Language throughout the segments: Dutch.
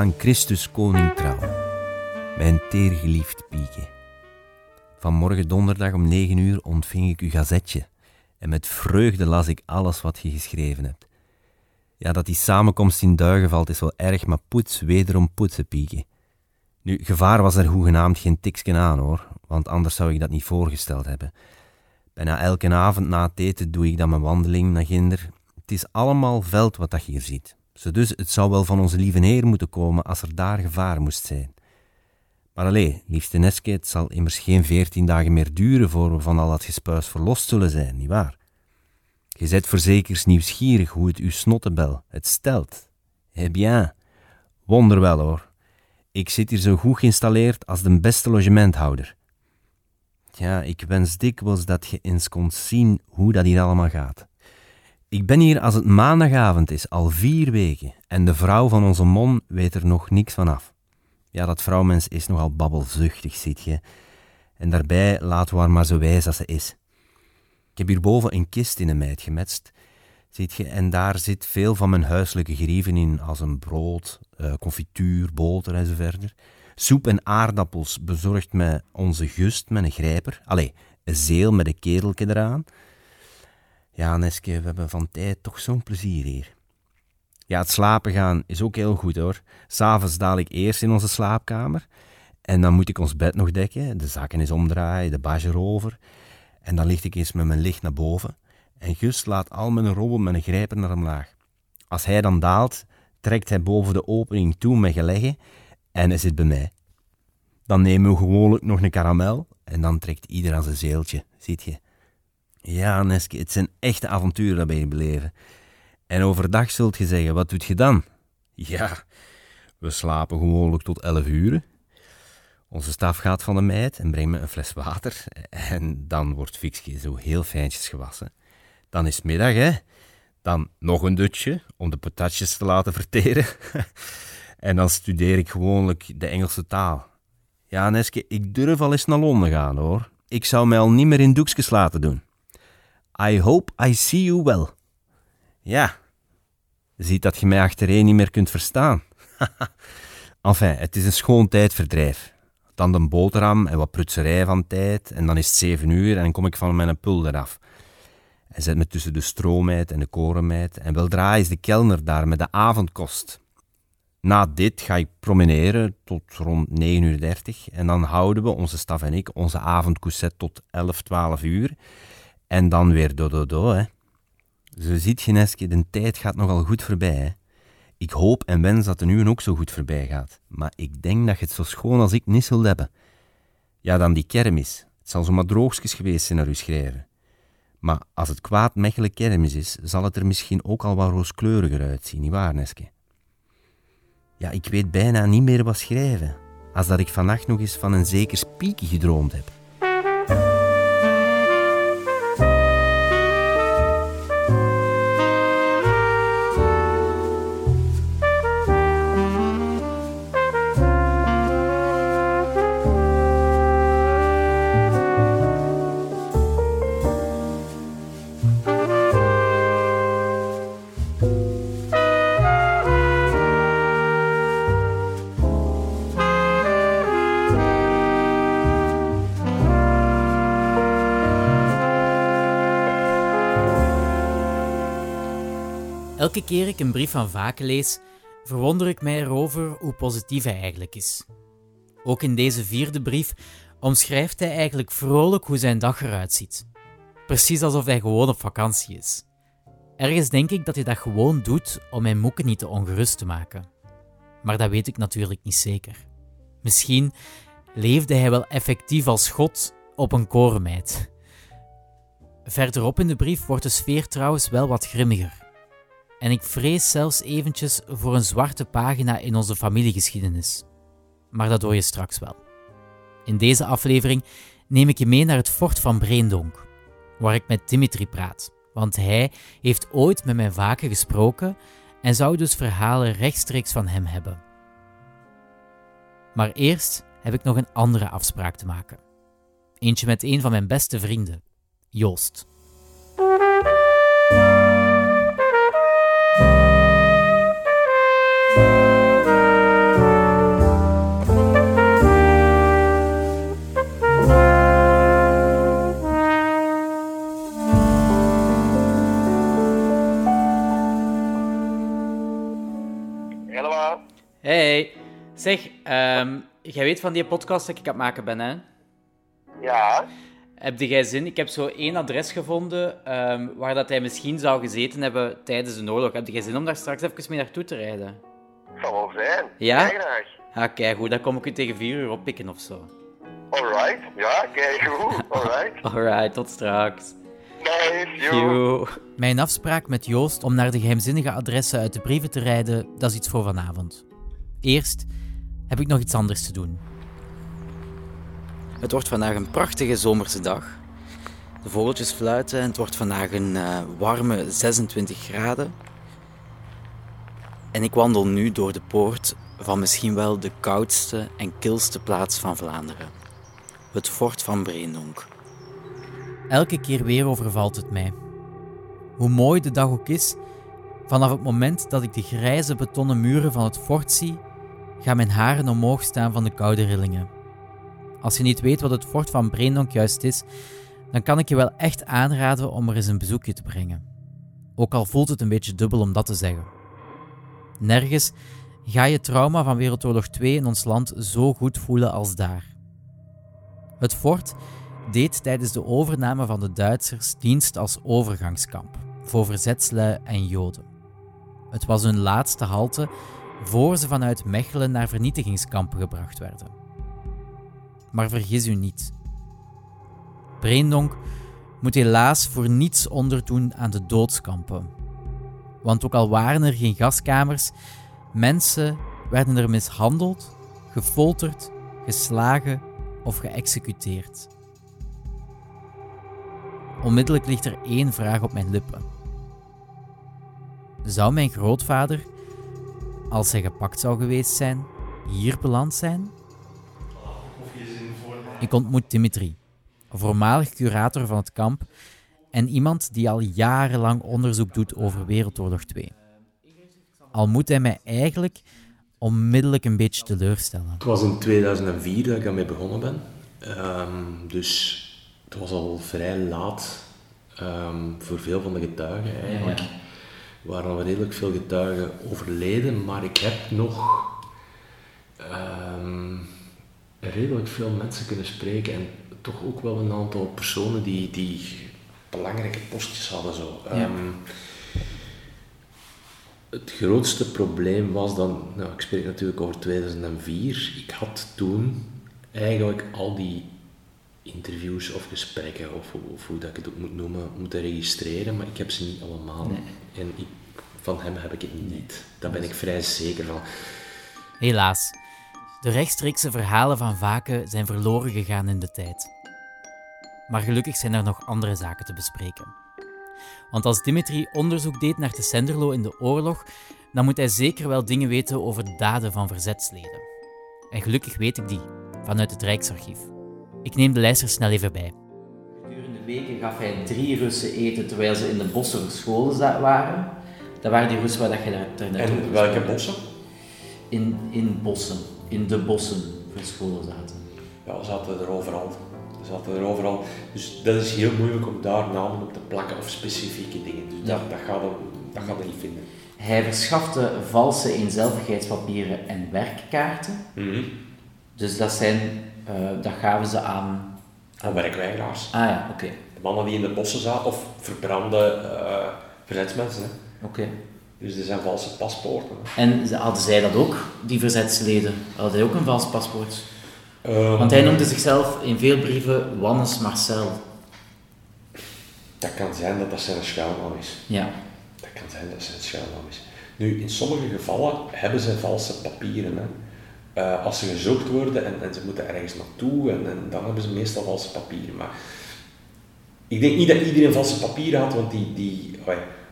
aan Christus koning trouw. Mijn teergeliefd Pieke. Vanmorgen donderdag om 9 uur ontving ik uw gazetje en met vreugde las ik alles wat je geschreven hebt. Ja, dat die samenkomst in duigen valt is wel erg, maar poets wederom poetsen, Pieke. Nu, gevaar was er hoegenaamd geen tiksken aan hoor, want anders zou ik dat niet voorgesteld hebben. Bijna elke avond na het eten doe ik dan mijn wandeling naar Ginder. Het is allemaal veld wat dat je hier ziet. Zo dus, het zou wel van onze lieve Heer moeten komen als er daar gevaar moest zijn. Maar allee, liefste Neske, het zal immers geen veertien dagen meer duren voor we van al dat gespuis verlost zullen zijn, nietwaar? Je zet verzekers nieuwsgierig hoe het uw snottebel het stelt. Eh bien, wonderwel hoor. Ik zit hier zo goed geïnstalleerd als de beste logementhouder. Ja, ik wens dikwijls dat je eens kon zien hoe dat hier allemaal gaat. Ik ben hier als het maandagavond is, al vier weken, en de vrouw van onze mon weet er nog niks van af. Ja, dat vrouwmens is nogal babbelzuchtig, ziet je. En daarbij laten we haar maar zo wijs als ze is. Ik heb hierboven een kist in een meid gemetst, ziet je, en daar zit veel van mijn huiselijke gerieven in, als een brood, uh, confituur, boter en zo verder. Soep en aardappels bezorgt mij onze gust met een grijper. Allee, een zeel met een keteltje eraan. Ja, Neske, we hebben van tijd toch zo'n plezier hier. Ja, het slapen gaan is ook heel goed hoor. S'avonds daal ik eerst in onze slaapkamer. En dan moet ik ons bed nog dekken, de zakken eens omdraaien, de badge erover. En dan licht ik eens met mijn licht naar boven. En Gus laat al mijn robbel met een grijper naar omlaag. Als hij dan daalt, trekt hij boven de opening toe met geleggen en hij zit bij mij. Dan nemen we gewoonlijk nog een karamel en dan trekt ieder aan zijn zeeltje, ziet je. Ja, Neske, het zijn echte avonturen dat je beleven. En overdag zult je zeggen, wat doet je dan? Ja, we slapen gewoonlijk tot elf uur. Onze staf gaat van de meid en brengt me een fles water. En dan wordt Fixje zo heel fijntjes gewassen. Dan is het middag, hè. Dan nog een dutje om de patatjes te laten verteren. en dan studeer ik gewoonlijk de Engelse taal. Ja, Neske, ik durf al eens naar Londen gaan, hoor. Ik zou mij al niet meer in doekjes laten doen. I hope I see you well. Ja, ziet dat je mij achtereen niet meer kunt verstaan. enfin, het is een schoon tijdverdrijf. Dan de boterham en wat prutserij van tijd, en dan is het zeven uur en dan kom ik van mijn pulder af. En zet me tussen de stroommeid en de korenmeid, en weldra is de kelner daar met de avondkost. Na dit ga ik promeneren tot rond 9.30 uur en dan houden we, onze staf en ik, onze avondcousset tot 11, 12 uur. En dan weer do, do, do, hè. Zo ziet je, Neske, de tijd gaat nogal goed voorbij, hè. Ik hoop en wens dat de uwen ook zo goed voorbij gaat. Maar ik denk dat je het zo schoon als ik niet zult hebben. Ja, dan die kermis. Het zal zomaar droogjes geweest zijn naar u schrijven. Maar als het kwaad mechele kermis is, zal het er misschien ook al wat rooskleuriger uitzien, nietwaar, Neske? Ja, ik weet bijna niet meer wat schrijven, als dat ik vannacht nog eens van een zeker spiekje gedroomd heb. Elke keer ik een brief van Vaken lees, verwonder ik mij erover hoe positief hij eigenlijk is. Ook in deze vierde brief omschrijft hij eigenlijk vrolijk hoe zijn dag eruit ziet. Precies alsof hij gewoon op vakantie is. Ergens denk ik dat hij dat gewoon doet om mijn moeken niet te ongerust te maken. Maar dat weet ik natuurlijk niet zeker. Misschien leefde hij wel effectief als God op een korenmeid. Verderop in de brief wordt de sfeer trouwens wel wat grimmiger. En ik vrees zelfs eventjes voor een zwarte pagina in onze familiegeschiedenis. Maar dat hoor je straks wel. In deze aflevering neem ik je mee naar het fort van Breendonk, waar ik met Dimitri praat, want hij heeft ooit met mij vaker gesproken en zou dus verhalen rechtstreeks van hem hebben. Maar eerst heb ik nog een andere afspraak te maken. Eentje met een van mijn beste vrienden, Joost. Zeg, ehm, jij weet van die podcast dat ik aan het maken ben, hè? Ja. Heb jij zin? Ik heb zo één adres gevonden ehm, waar dat hij misschien zou gezeten hebben tijdens de oorlog. Heb jij zin om daar straks even mee naartoe te rijden? Zal wel zijn. Ja? Graag. Ah, kijk goed, dan kom ik u tegen vier uur oppikken of zo. Alright. Ja, kijk goed. Alright. Alright, tot straks. Nice. Yo. Mijn afspraak met Joost om naar de geheimzinnige adressen uit de brieven te rijden, dat is iets voor vanavond. Eerst heb ik nog iets anders te doen. Het wordt vandaag een prachtige zomerse dag. De vogeltjes fluiten en het wordt vandaag een eh, warme 26 graden. En ik wandel nu door de poort van misschien wel de koudste en kilste plaats van Vlaanderen. Het fort van Breendonk. Elke keer weer overvalt het mij. Hoe mooi de dag ook is, vanaf het moment dat ik de grijze betonnen muren van het fort zie, gaan mijn haren omhoog staan van de koude rillingen. Als je niet weet wat het fort van Breendonk juist is, dan kan ik je wel echt aanraden om er eens een bezoekje te brengen. Ook al voelt het een beetje dubbel om dat te zeggen. Nergens ga je trauma van Wereldoorlog 2 in ons land zo goed voelen als daar. Het fort deed tijdens de overname van de Duitsers dienst als overgangskamp voor verzetslui en Joden. Het was hun laatste halte voor ze vanuit Mechelen naar vernietigingskampen gebracht werden. Maar vergis u niet. Breendonk moet helaas voor niets onderdoen aan de doodskampen. Want ook al waren er geen gaskamers, mensen werden er mishandeld, gefolterd, geslagen of geëxecuteerd. Onmiddellijk ligt er één vraag op mijn lippen. Zou mijn grootvader, als hij gepakt zou geweest zijn, hier beland zijn? Ik ontmoet Dimitri, voormalig curator van het kamp en iemand die al jarenlang onderzoek doet over Wereldoorlog 2. Al moet hij mij eigenlijk onmiddellijk een beetje teleurstellen. Het was in 2004 dat ik daarmee begonnen ben. Ehm, dus het was al vrij laat ehm, voor veel van de getuigen eigenlijk. Ja, waren al redelijk veel getuigen overleden, maar ik heb nog ehm, redelijk veel mensen kunnen spreken en toch ook wel een aantal personen die, die belangrijke postjes hadden. Zo. Ja. Ehm, het grootste probleem was dan, nou, ik spreek natuurlijk over 2004, ik had toen eigenlijk al die interviews of gesprekken, of, hoe- of hoe dat ik het ook moet noemen, moeten registreren, maar ik heb ze niet allemaal. Nee. En ik, van hem heb ik het niet. Daar ben ik vrij zeker van. Helaas, de rechtstreekse verhalen van Vaken zijn verloren gegaan in de tijd. Maar gelukkig zijn er nog andere zaken te bespreken. Want als Dimitri onderzoek deed naar de Senderlo in de oorlog, dan moet hij zeker wel dingen weten over de daden van verzetsleden. En gelukkig weet ik die, vanuit het Rijksarchief. Ik neem de lijst er snel even bij. Gedurende weken gaf hij drie Russen eten terwijl ze in de bossen verscholen waren. Dat waren die Russen waar dat je daar, net En welke bossen? In, in bossen, in de bossen verscholen zaten. Ja, we zaten er overal. We zaten er overal. Dus dat is heel moeilijk om daar namen op te plakken of specifieke dingen. Dus dat, dat, gaat hem, dat gaat hij niet vinden. Hij verschafte valse eenzelvigheidspapieren en werkkaarten. Dus dat zijn, dat gaven ze aan... Aan werkweigeraars. Ah ja, oké. De mannen die in de bossen zaten, of verbrande eh, verzetsmensen. Oké. Dus er zijn valse paspoorten. hè. En hadden zij dat ook, die verzetsleden? Hadden zij ook een vals paspoort? Ehm, Want hij noemde zichzelf in veel brieven Wannes Marcel. Dat kan zijn dat dat zijn schuilnaam is. Ja. Dat kan zijn dat zijn schuilnaam is. Nu, in sommige gevallen hebben ze valse papieren. Hè. Eh, als ze gezocht worden en, en ze moeten ergens naartoe, en, en dan hebben ze meestal valse papieren. Maar ik denk niet dat iedereen valse papieren had, want die, die,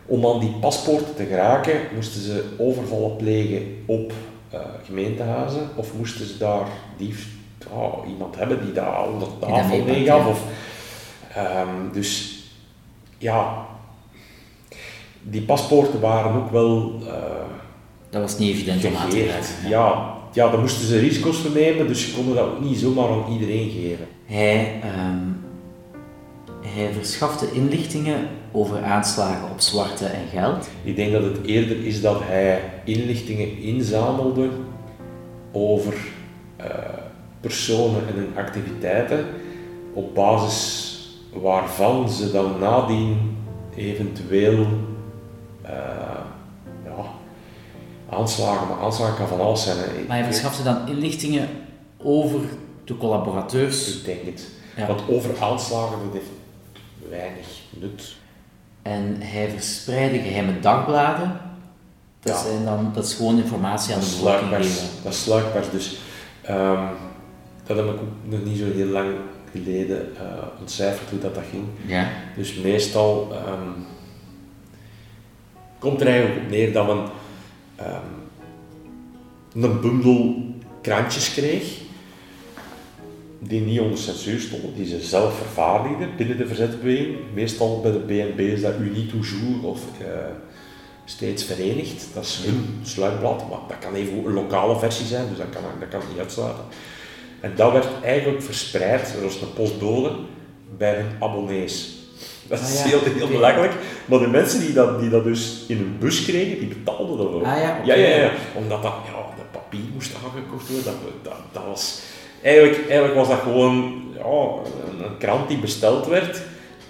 om aan die paspoorten te geraken, moesten ze overvallen plegen op eh, gemeentehuizen, of moesten ze daar dief, oh, iemand hebben die daar onder tafel meegaf. ja. Of, ehm, dus ja, die paspoorten waren ook wel eh Dat was niet evident om aan te. Ja, ja, daar moesten ze risico's voor nemen, dus ze konden dat ook niet zomaar aan iedereen geven. Hij, ehm, hij verschafte inlichtingen over aanslagen op zwarte en geld? Ik denk dat het eerder is dat hij inlichtingen inzamelde over eh, personen en hun activiteiten, op basis waarvan ze dan nadien eventueel aanslagen, maar aanslagen kan van alles zijn. Hè. Maar hij verschafte dan inlichtingen over de collaborateurs? Ik denk het. Want over aanslagen, dat heeft weinig nut. En hij verspreidde geheime dagbladen. Dat, zijn dan, dat is gewoon informatie aan de bevolking geven. Dat is sluikpers. Dus um, dat heb ik ook nog niet zo heel lang geleden uh, ontcijferd hoe dat, dat ging. Ja. Dus meestal um, komt er eigenlijk op neer dat men um, een bundel krantjes kreeg die niet onder censuur stonden, die ze zelf vervaardigden binnen de verzetbeweging. Meestal bij de BNB is dat Unie Toujours of uh, steeds verenigd. Dat is hun sluitblad, maar dat kan even een lokale versie zijn, dus dat kan, dat kan niet uitsluiten. En dat werd eigenlijk verspreid, zoals een postbode, bij hun abonnees. Dat is ah, heel, heel belangrijk. Maar de mensen die dat, die dat dus in een bus kregen, die betaalden dat ook. Ah, ja, ja, ja, ja, Omdat dat, ja, de papier moest aangekocht worden. Dat, dat, dat was eigenlijk, eigenlijk was dat gewoon ja, een, krant die besteld werd,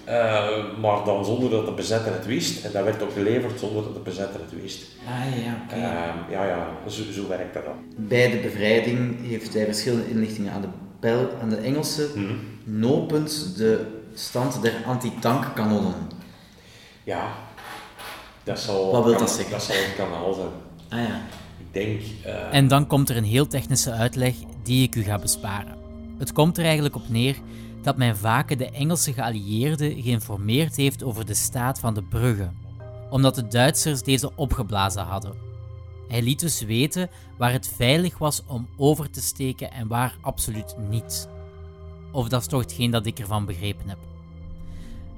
uh, maar dan zonder dat de bezetter het wist. En dat werd ook geleverd zonder dat de bezetter het wist. Ah ja, oké. Okay. Uh, ja, ja, zo, zo werkt dat dan. Bij de bevrijding heeft hij verschillende inlichtingen aan de, Bel, aan de Engelse hmm. nopend de stand der antitankkanonnen. Ja, dat zal, Wat wil dat zeggen? Dat zal een kanaal zijn. Ah ja denk... Uh... En dan komt er een heel technische uitleg die ik u ga besparen. Het komt er eigenlijk op neer dat mijn vaken de Engelse geallieerden geïnformeerd heeft over de staat van de bruggen, omdat de Duitsers deze opgeblazen hadden. Hij liet dus weten waar het veilig was om over te steken en waar absoluut niet. Of dat is toch hetgeen dat ik ervan begrepen heb.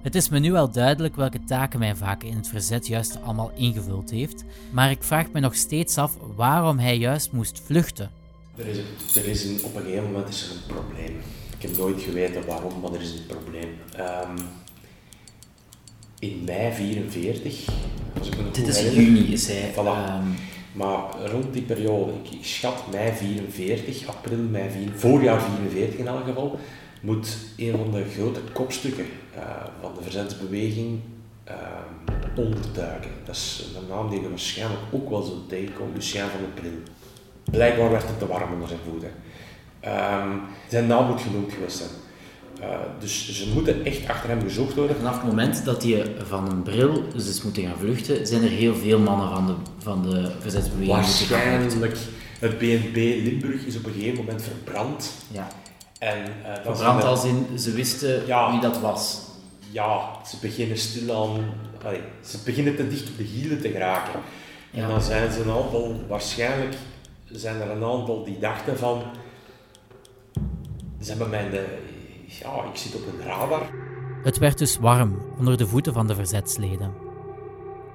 Het is me nu wel duidelijk welke taken mijn vaak in het verzet juist allemaal ingevuld heeft, maar ik vraag me nog steeds af waarom hij juist moest vluchten. Er is, er is een, op een gegeven moment is er een probleem. Ik heb nooit geweten waarom, maar er is een probleem. Um, in mei 44, als ik me Dit is in juni, is hij. Voilà. Um... Maar rond die periode, ik, ik schat mei 44, april, mei 44, voorjaar 44 in elk geval, moet een van de grote kopstukken uh, van de verzetsbeweging uh, onderduiken. Dat is een naam die je waarschijnlijk ook wel zult tegenkomen, Lucien van de Pril. Blijkbaar werd het te warm onder zijn voeten. Um, zijn naam moet genoemd geweest zijn. Uh, dus ze moeten echt achter hem gezocht worden. Vanaf het moment dat hij van een bril dus is moeten gaan vluchten, zijn er heel veel mannen van de, van de verzetsbeweging Waarschijnlijk. Het BNB Limburg is op een gegeven moment verbrand. Ja. En, uh, Verbrand als in, ze wisten wie dat was. Ja, ze beginnen stilaan, allee, ze beginnen te dicht op de hielen te geraken. En dan zijn ze een aantal, waarschijnlijk zijn er een aantal die dachten van, ze hebben mijn, de, ja, ik zit op een radar. Het werd dus warm onder de voeten van de verzetsleden.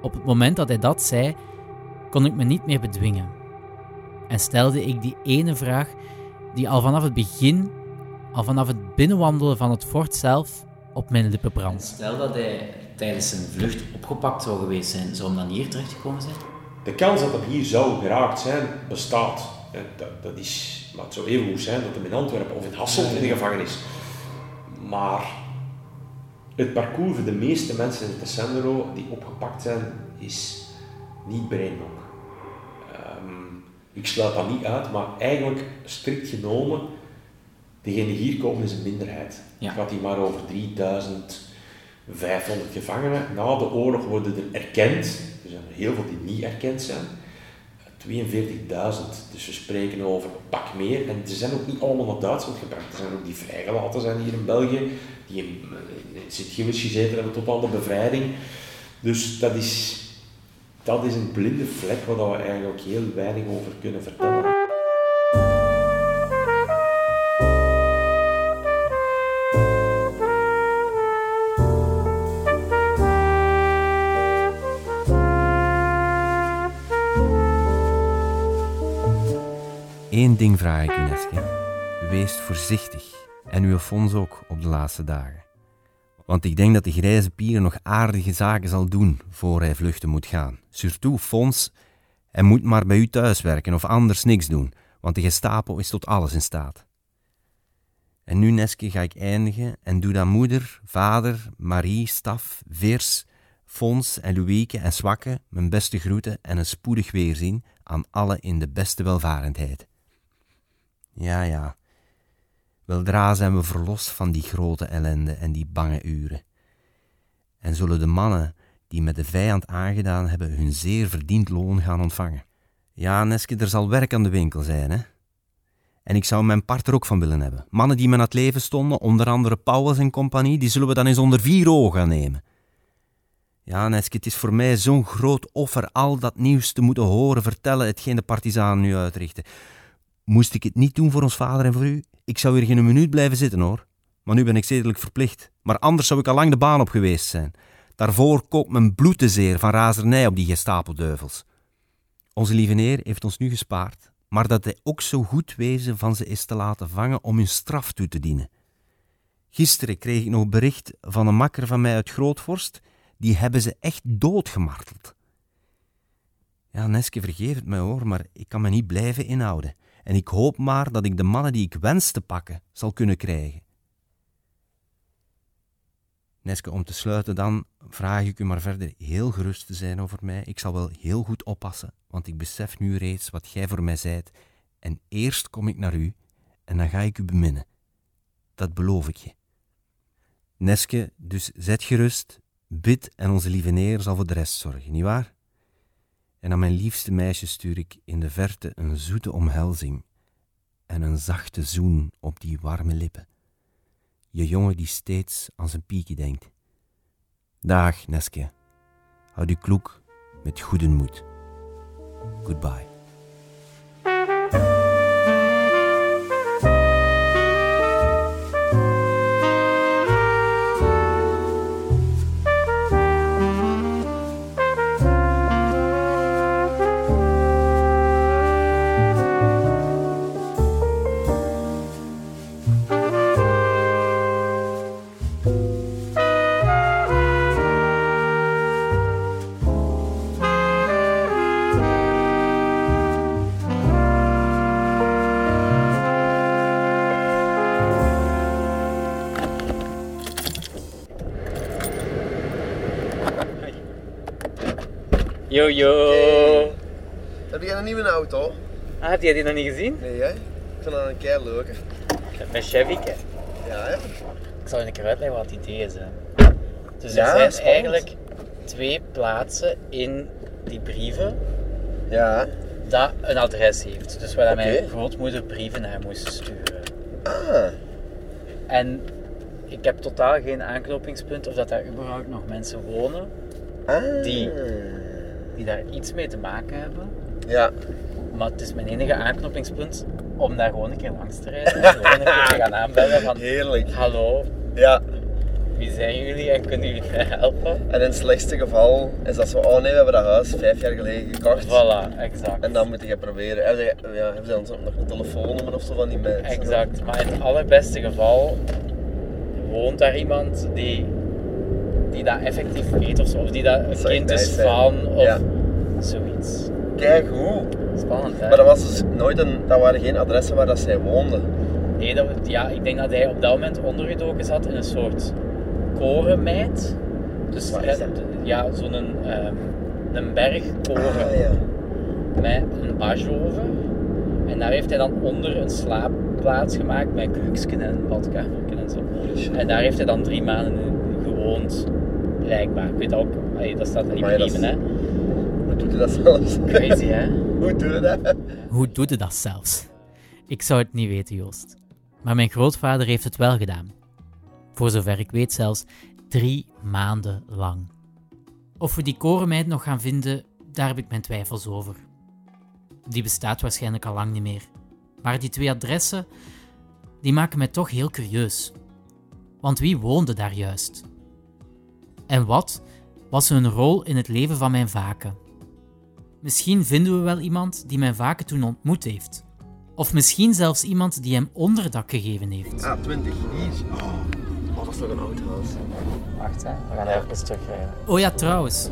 Op het moment dat hij dat zei, kon ik me niet meer bedwingen. En stelde ik die ene vraag die al vanaf het begin al vanaf het binnenwandelen van het fort zelf op mijn lippen brandt. Stel dat hij tijdens zijn vlucht opgepakt zou geweest zijn, zou hem dan hier terechtgekomen zijn? De kans dat hij hier zou geraakt zijn, bestaat. Dat, dat is, maar het zou even goed zijn dat hij in Antwerpen of in Hasselt in de gevangenis. Maar het parcours voor de meeste mensen in het Sendero die opgepakt zijn, is niet Brainlock. Um, ik sluit dat niet uit, maar eigenlijk strikt genomen Degenen die hier komen is een minderheid. Ja. Het gaat hier maar over 3500 gevangenen. Na de oorlog worden er erkend. Er zijn heel veel die niet erkend zijn. 42.000. Dus we spreken over een pak meer. En ze zijn ook niet allemaal naar Duitsland gebracht. Er zijn ook die vrijgelaten zijn hier in België. Die in, in Sint-Gilles gezeten hebben tot aan de bevrijding. Dus dat is, dat is een blinde vlek waar we eigenlijk heel weinig over kunnen vertellen. Vraag ik u, Neske. Wees voorzichtig. En uw fonds ook op de laatste dagen. Want ik denk dat de grijze pier nog aardige zaken zal doen voor hij vluchten moet gaan. Surtout Fons, hij moet maar bij u thuis werken of anders niks doen, want de Gestapo is tot alles in staat. En nu, Neske, ga ik eindigen en doe dan moeder, vader, Marie, Staf, Veers, Fons en Louieke en Zwakke mijn beste groeten en een spoedig weerzien aan alle in de beste welvarendheid. Ja, ja. Weldra zijn we verlost van die grote ellende en die bange uren. En zullen de mannen die met de vijand aangedaan hebben hun zeer verdiend loon gaan ontvangen. Ja, Neske, er zal werk aan de winkel zijn, hè. En ik zou mijn part er ook van willen hebben. Mannen die me aan het leven stonden, onder andere Pauwels en compagnie, die zullen we dan eens onder vier ogen nemen. Ja, Neske, het is voor mij zo'n groot offer al dat nieuws te moeten horen vertellen hetgeen de partizanen nu uitrichten. Moest ik het niet doen voor ons vader en voor u? Ik zou hier geen minuut blijven zitten hoor. Maar nu ben ik zedelijk verplicht. Maar anders zou ik al lang de baan op geweest zijn. Daarvoor koopt mijn bloed te zeer van razernij op die gestapelduvels. Onze lieve Heer heeft ons nu gespaard, maar dat hij ook zo goed wezen van ze is te laten vangen om hun straf toe te dienen. Gisteren kreeg ik nog bericht van een makker van mij uit Grootvorst, die hebben ze echt doodgemarteld. Ja, Neske, vergeef het mij hoor, maar ik kan me niet blijven inhouden. En ik hoop maar dat ik de mannen die ik wens te pakken zal kunnen krijgen. Neske, om te sluiten dan vraag ik u maar verder heel gerust te zijn over mij. Ik zal wel heel goed oppassen, want ik besef nu reeds wat gij voor mij zijt. En eerst kom ik naar u en dan ga ik u beminnen. Dat beloof ik je. Neske, dus zet gerust, bid en onze lieve Neer zal voor de rest zorgen, nietwaar? En aan mijn liefste meisje stuur ik in de verte een zoete omhelzing en een zachte zoen op die warme lippen. Je jongen die steeds aan zijn piekje denkt. Dag, Neske. Houd u kloek met goede moed. Goodbye. Yo yo. Heb jij een nieuwe auto? Ah, heb jij die nog niet gezien? Nee, hè? Ik vind dat een keer leuk. Mijn Chevy. hè. Ja, hè? Ik zal je een keer uitleggen wat het idee is. Hè. Dus er Ja, zijn spannend. eigenlijk twee plaatsen in die brieven Ja. dat een adres heeft. Dus waar mijn grootmoeder brieven naar moest sturen. Ah. En ik heb totaal geen aanknopingspunt of dat daar überhaupt nog mensen wonen ah. Die. Die daar iets mee te maken hebben. Ja. Maar het is mijn enige aanknopingspunt om daar gewoon een keer langs te rijden. En gewoon een keer te gaan aanbellen van... Heerlijk. Hallo, Ja. wie zijn jullie en kunnen jullie mij helpen? En in het slechtste geval is dat zo, oh nee, we hebben dat huis vijf jaar geleden gekocht. Voilà, exact. En dan moet je proberen. Heb je, ja, hebben ze dan zo nog een telefoonnummer of zo van die mensen? Exact, maar in het allerbeste geval woont daar iemand die, die dat effectief weet of zo, of die dat een zou kind is zijn. van, of Ja. zoiets. Kijk hoe. Spannend, hè? Maar dat, was dus nooit een, dat waren geen adressen waar dat zij woonden. Nee, dat, ja, ik denk dat hij op dat moment ondergedoken zat in een soort korenmijt. Dus Wat is dat? ja, zo'n ehm, een berg koren Ah, ja. met een basjover. En daar heeft hij dan onder een slaapplaats gemaakt met keuksken en een badkamer en zo. En daar heeft hij dan drie maanden gewoond, blijkbaar. Ik weet ook, dat staat in dat is- brieven, hè. Hoe doet je dat zelfs? Crazy, hè? Hoe doe je dat? Hoe doet dat zelfs? Ik zou het niet weten, Joost. Maar mijn grootvader heeft het wel gedaan. Voor zover ik weet zelfs drie maanden lang. Of we die korenmeid nog gaan vinden, daar heb ik mijn twijfels over. Die bestaat waarschijnlijk al lang niet meer. Maar die twee adressen, die maken mij toch heel curieus. Want wie woonde daar juist? En wat was hun rol in het leven van mijn vaken? Misschien vinden we wel iemand die mijn vaken toen ontmoet heeft. Of misschien zelfs iemand die hem onderdak gegeven heeft. Ah, 20. Hier. Oh, oh, dat was nog een oud huis. Wacht, hè. we gaan even terugrijden. Oh ja, trouwens.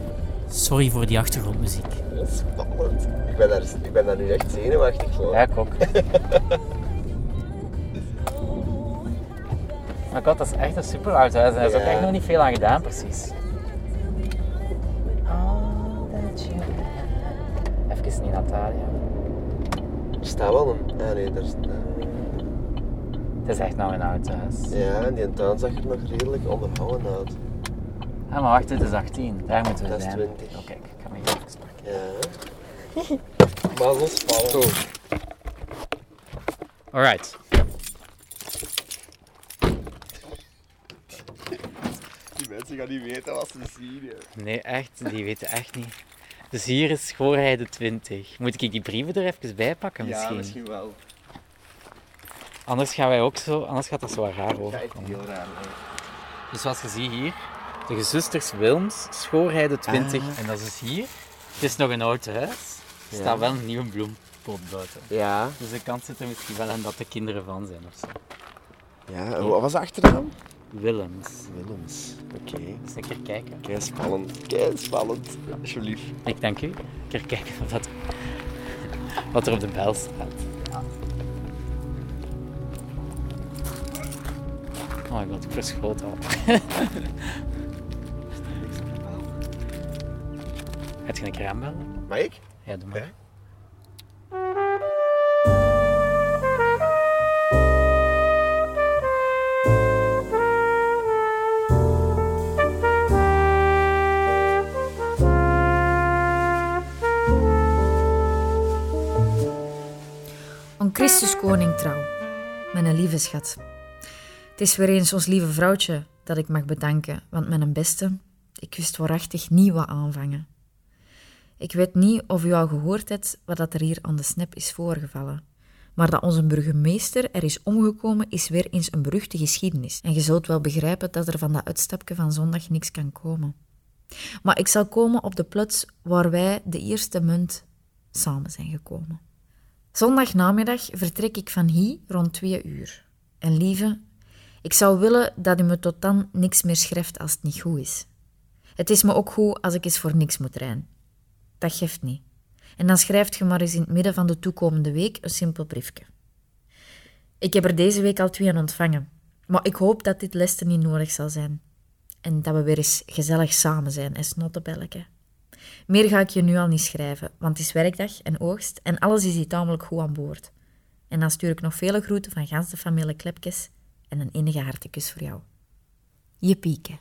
Sorry voor die achtergrondmuziek. Dat is spannend. Ik ben daar, ik ben daar nu echt zenuwachtig voor. Ja, ik ook. Maar god, dat is echt een super oud huis en er is ook echt nog niet veel aan gedaan, precies. Even niet Natalia. Er staat wel een... Ah nee, daar staat... Het is echt nog een oud huis. Ja, en die tuin zag er nog redelijk onderhouden uit. Ah, maar wacht, dit is 18. Daar moeten we Dat is zijn. 20. Oké, ik ga me hier even pakken. Ja. maar zo spannend. Alright. Die gaan niet weten wat ze zien. hè. Nee, echt, die weten echt niet. Dus hier is schoorheide 20. Moet ik die brieven er even bij pakken misschien? Ja, misschien wel. Anders gaan wij ook zo, anders gaat dat zo raar overkomen. heel raar. hè. Dus zoals je ziet hier, de gezusters Wilms, schoorheide 20. Ah. En dat is dus hier. Het is nog een oud huis. Er staat wel een nieuwe bloempot buiten. Ja. Dus de kans zit er misschien wel in dat de kinderen van zijn of zo. Ja, wat was de achternaam? Willems. Willems. Oké. Een keer kijken. Kei spannend. Kei spannend. Alsjeblieft. Ik dank u. Een keer kijken wat, wat er op de bel staat. Oh my god, ik verschoot al. Heb je een keer aanbellen? Mag ik? Ja, doe maar. Ja. Christus koning trouw, mijn lieve schat. Het is weer eens ons lieve vrouwtje dat ik mag bedanken, want mijn beste, ik wist waarachtig niet wat aanvangen. Ik weet niet of u al gehoord hebt wat dat er hier aan de snap is voorgevallen. Maar dat onze burgemeester er is omgekomen, is weer eens een beruchte geschiedenis. En je zult wel begrijpen dat er van dat uitstapje van zondag niks kan komen. Maar ik zal komen op de plaats waar wij de eerste munt samen zijn gekomen. Zondagnamiddag vertrek ik van hier rond twee uur. En lieve, ik zou willen dat u me tot dan niks meer schrijft als het niet goed is. Het is me ook goed als ik eens voor niks moet rijden. Dat geeft niet. En dan schrijft je maar eens in het midden van de toekomende week een simpel briefje. Ik heb er deze week al twee ontvangen, maar ik hoop dat dit lesten niet nodig zal zijn. En dat we weer eens gezellig samen zijn, en snottebelleke. Meer ga ik je nu al niet schrijven, want het is werkdag en oogst en alles is hier tamelijk goed aan boord. En dan stuur ik nog vele groeten van gans familie Klepkes en een innige hartekus voor jou. Je pieken.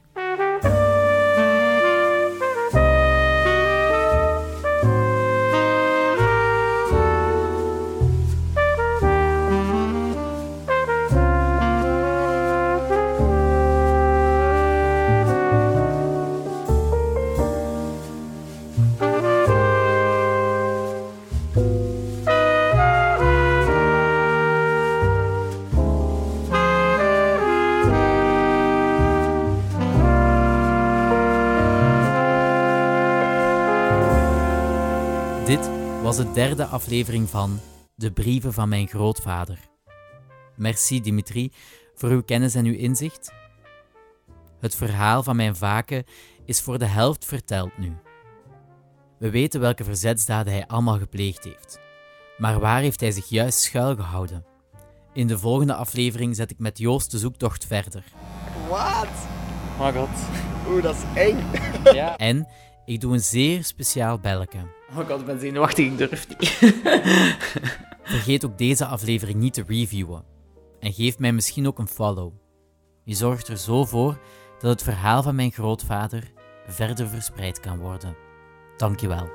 Was de derde aflevering van De Brieven van mijn grootvader. Merci Dimitri voor uw kennis en uw inzicht. Het verhaal van mijn vaken is voor de helft verteld nu. We weten welke verzetsdaden hij allemaal gepleegd heeft. Maar waar heeft hij zich juist schuilgehouden? In de volgende aflevering zet ik met Joost de zoektocht verder. Wat? Oh my god. Oeh, dat is eng. Ja. En ik doe een zeer speciaal belletje. Oh ik ben zenuwachtig, ik durf niet. Vergeet ook deze aflevering niet te reviewen. En geef mij misschien ook een follow. Je zorgt er zo voor dat het verhaal van mijn grootvader verder verspreid kan worden. Dankjewel.